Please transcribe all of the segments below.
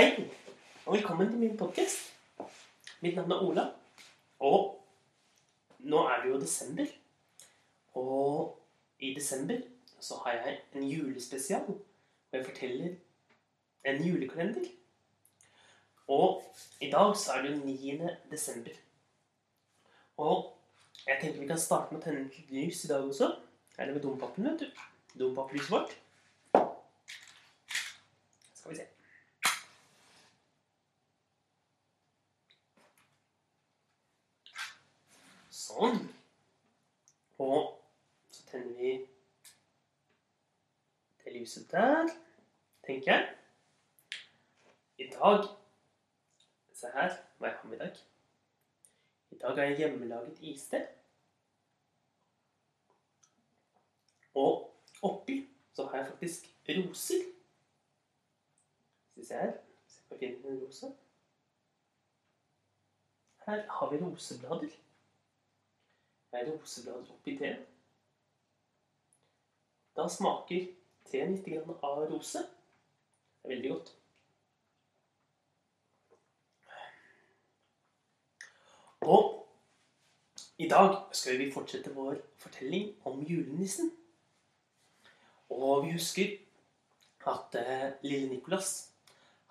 Hei, og velkommen til min podkast. Mitt navn er Ola. Og nå er det jo desember. Og i desember så har jeg en julespesial hvor jeg forteller en julekalender. Og i dag så er det jo 9. desember. Og jeg tenker vi kan starte med å tenne et lys i dag også. Her er det med dompapen, vet du. Dompaplyset vårt. Skal vi se. Sånn. Og så tenner vi det lyset der, tenker jeg. I dag Se her hva jeg har med i dag. I dag har jeg hjemmelaget iste. Og oppi så har jeg faktisk roser. Skal vi se her Se på finner en rose. Her har vi roseblader. Er roseblader oppi teen. Da smaker teen litt av rose. Det er veldig godt. Og i dag skal vi fortsette vår fortelling om julenissen. Og vi husker at eh, lille Nikolas,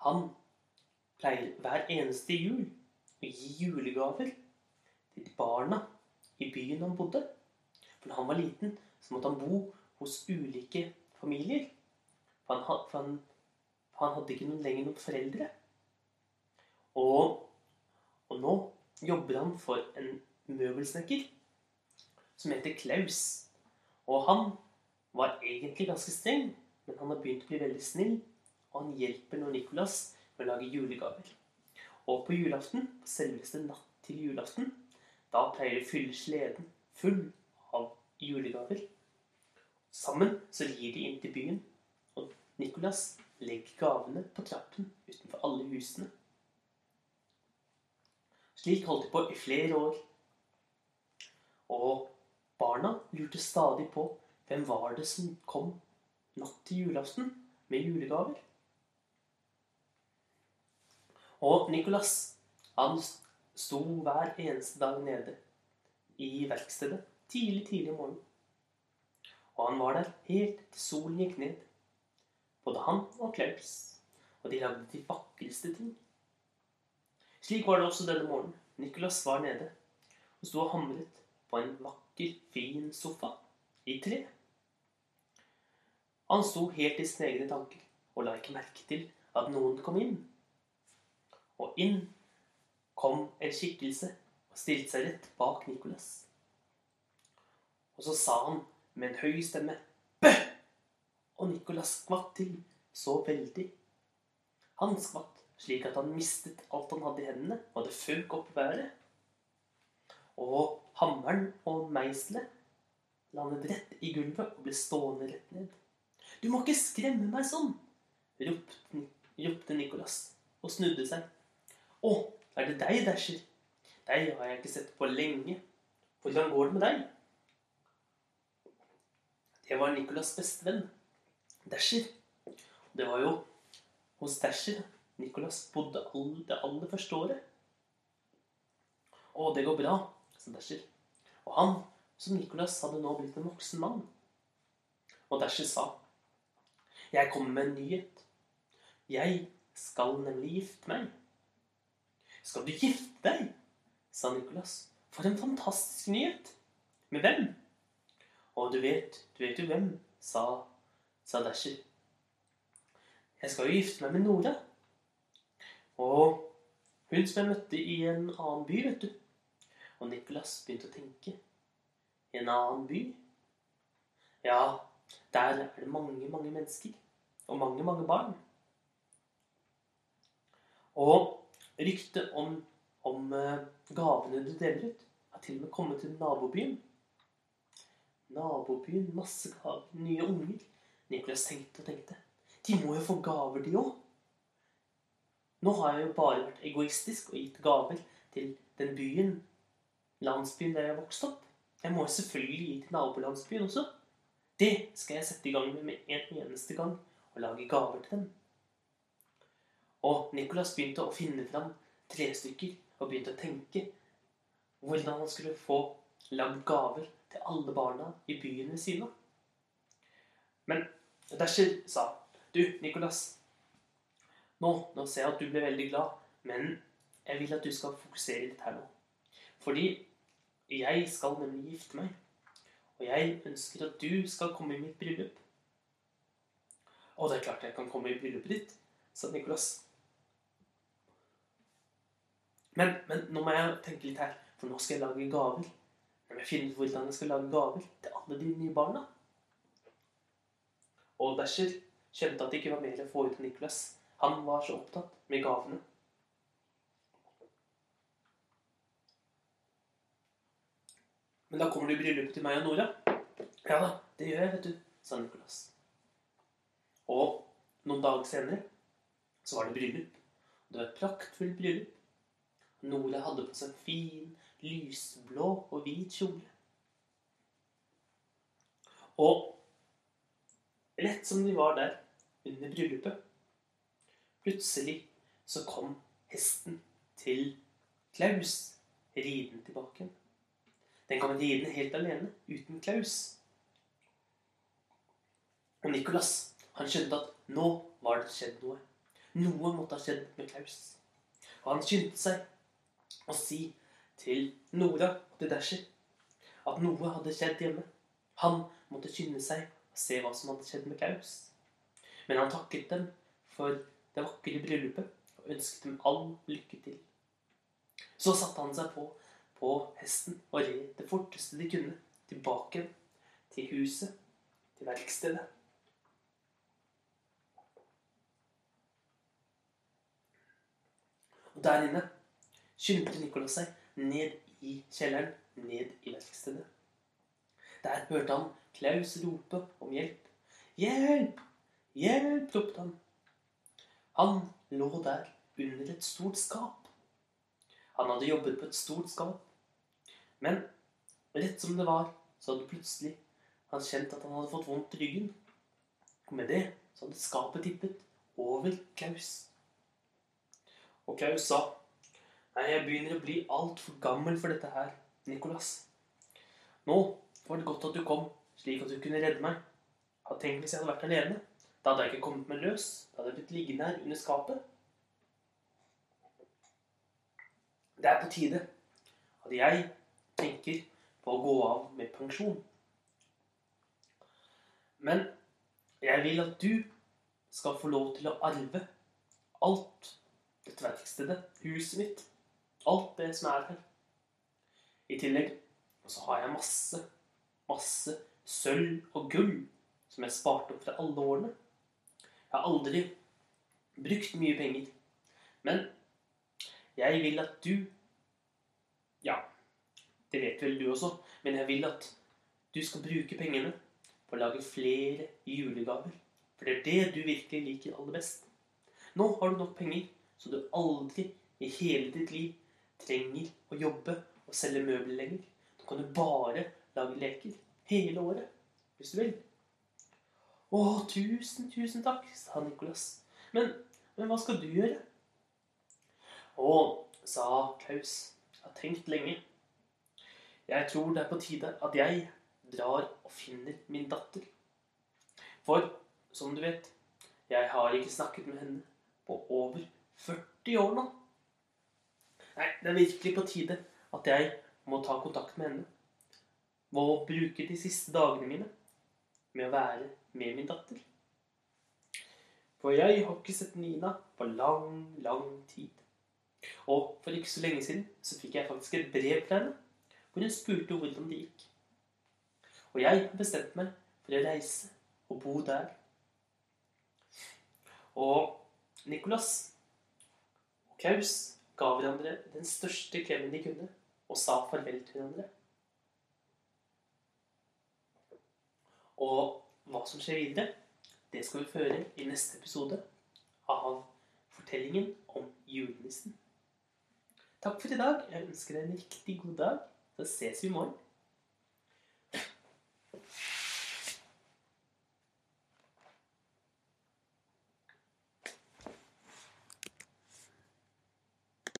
han pleier hver eneste jul å gi julegaver til barna i byen han bodde. For da han var liten, så måtte han bo hos ulike familier. For han, for han, for han hadde ikke noen, lenger noen foreldre. Og, og nå jobber han for en møbelsnekker som heter Klaus. Og han var egentlig ganske streng, men han har begynt å bli veldig snill. Og han hjelper nå Nikolas med å lage julegaver. Og på julaften, selveste natt til julaften, da pleier de å fylle sleden full av julegaver. Sammen så rir de inn til byen, og Nikolas legger gavene på trappen utenfor alle husene. Slik holdt de på i flere år. Og barna lurte stadig på hvem var det som kom natt til julaften med julegaver. Og Nikolas, han sto hver eneste dag nede i verkstedet tidlig, tidlig om morgenen. Og han var der helt til solen gikk ned. Både han og Klaus. Og de lagde de vakreste ting. Slik var det også denne morgenen. Nicholas var nede og sto og hamret på en vakker, fin sofa i tre. Han sto helt i sine egne tanker og la ikke merke til at noen kom inn. Og inn kom en skikkelse og stilte seg rett bak Nikolas. Og så sa han med en høy stemme Bø! Og Nikolas skvatt til så veldig. Han skvatt slik at han mistet alt han hadde i hendene, og det føk opp været. Og hammeren og meiselet landet rett i gulvet og ble stående rett ned. Du må ikke skremme meg sånn, ropte, ropte Nicholas og snudde seg. Å, er det deg, Dasher? Deg har jeg ikke sett på lenge. Hvordan går det med deg? Det var Nicolas' beste venn, Dasher. Det var jo hos Dasher Nicolas bodde all, det aller første året. Å, det går bra, sa Dasher. Og han, som Nicolas, hadde nå blitt en voksen mann. Og Dasher sa, jeg kommer med en nyhet. Jeg skal nemlig gifte meg. Skal du gifte deg? sa Nicholas. For en fantastisk nyhet. Med hvem? Å, du vet, du vet jo hvem, sa, sa Dasher. Jeg skal jo gifte meg med Nora. Og hun som jeg møtte i en annen by, vet du. Og Nicholas begynte å tenke. I en annen by? Ja, der er det mange, mange mennesker. Og mange, mange barn. Og ryktet om, om eh, gavene du deler ut, har til og med kommet til nabobyen. Nabobyen, masse gaver, nye unger. Nicholas tenkte og tenkte. De må jo få gaver, de òg. Nå har jeg jo bare vært egoistisk og gitt gaver til den byen, landsbyen der jeg vokste opp. Jeg må selvfølgelig gi til nabolandsbyen også. Det skal jeg sette i gang med med en eneste gang, og lage gaver til dem. Og Nicholas begynte å finne fram tre stykker og begynte å tenke hvordan han skulle få lagd gaver til alle barna i byen ved siden av. Men Dasher sa Du, Nicholas, Nå, nå ser jeg at du ble veldig glad, men jeg vil at du skal fokusere litt her nå. Fordi jeg skal nemlig gifte meg. Og jeg ønsker at du skal komme i mitt bryllup. Å, det er klart jeg kan komme i bryllupet ditt, sa Nicolas. Men, men nå må jeg tenke litt her, for nå skal jeg lage gaver. Jeg må finne ut hvordan jeg skal lage gaver til alle de nye barna. Og Dasher kjente at det ikke var mer å få ut av Nicholas. Han var så opptatt med gavene. Men da kommer du i bryllupet til meg og Nora. Ja da, det gjør jeg, vet du, sa Nicholas. Og noen dager senere så var det bryllup. Det var et praktfullt bryllup. Nora hadde på seg fin, lysblå og hvit kjole. Og rett som de var der under bryllupet, plutselig så kom hesten til Klaus ridende tilbake. Den kom ridende helt alene, uten Klaus. Og Nicholas, han skjønte at nå var det skjedd noe. Noe måtte ha skjedd med Klaus. Og han skyndte seg å si til Nora og til Dasher at noe hadde skjedd hjemme. Han måtte skynde seg og se hva som hadde skjedd med Klaus. Men han takket dem for det vakre bryllupet og ønsket dem all lykke til. Så satte han seg på, på hesten og red det forteste de kunne tilbake til huset, til verkstedet. Og der inne skyndte Nicolas seg ned i kjelleren, ned i verkstedet. Der hørte han Klaus rope om hjelp. Hjelp! Hjelp! ropte han. Han lå der under et stort skap. Han hadde jobbet på et stort skap. Men rett som det var, så hadde plutselig han kjent at han hadde fått vondt i ryggen. Og med det så hadde skapet tippet over Klaus. Og Klaus sa Nei, jeg begynner å bli altfor gammel for dette her, Nicolas. Nå var det godt at du kom, slik at du kunne redde meg. Hadde tenkt hvis jeg hadde vært alene. Da hadde jeg ikke kommet meg løs. Da hadde jeg blitt liggende her under skapet. Det er på tide at jeg tenker på å gå av med pensjon. Men jeg vil at du skal få lov til å arve alt dette verkstedet, huset mitt, alt det som er her. I tillegg så har jeg masse, masse sølv og gull som jeg sparte opp fra alle årene. Jeg har aldri brukt mye penger. Men jeg vil at du Ja, det vet vel du også, men jeg vil at du skal bruke pengene på å lage flere julegaver. For det er det du virkelig liker aller best. Nå har du nok penger så du aldri i hele ditt liv trenger å jobbe og selge møbler lenger. Da kan du bare lage leker hele året hvis du vil. Å, tusen, tusen takk, sa Nicholas. Men, men hva skal du gjøre? Å, sa Klaus. Jeg har tenkt lenge. Jeg tror det er på tide at jeg drar og finner min datter. For, som du vet, jeg har ikke snakket med henne på over 40 år nå. Nei, det er virkelig på tide at jeg må ta kontakt med henne. Må bruke de siste dagene mine med å være med min datter. For jeg har ikke sett Nina på lang, lang tid. Og for ikke så lenge siden så fikk jeg faktisk et brev fra henne hvor hun spurte hvordan det gikk. Og jeg bestemte meg for å reise og bo der. Og Nicolas Klaus ga hverandre den største klemmen de kunne, og sa farvel til hverandre. Og hva som skjer videre, det skal vi føre i neste episode av fortellingen om julenissen. Takk for i dag. Jeg ønsker deg en riktig god dag. Så ses vi i morgen.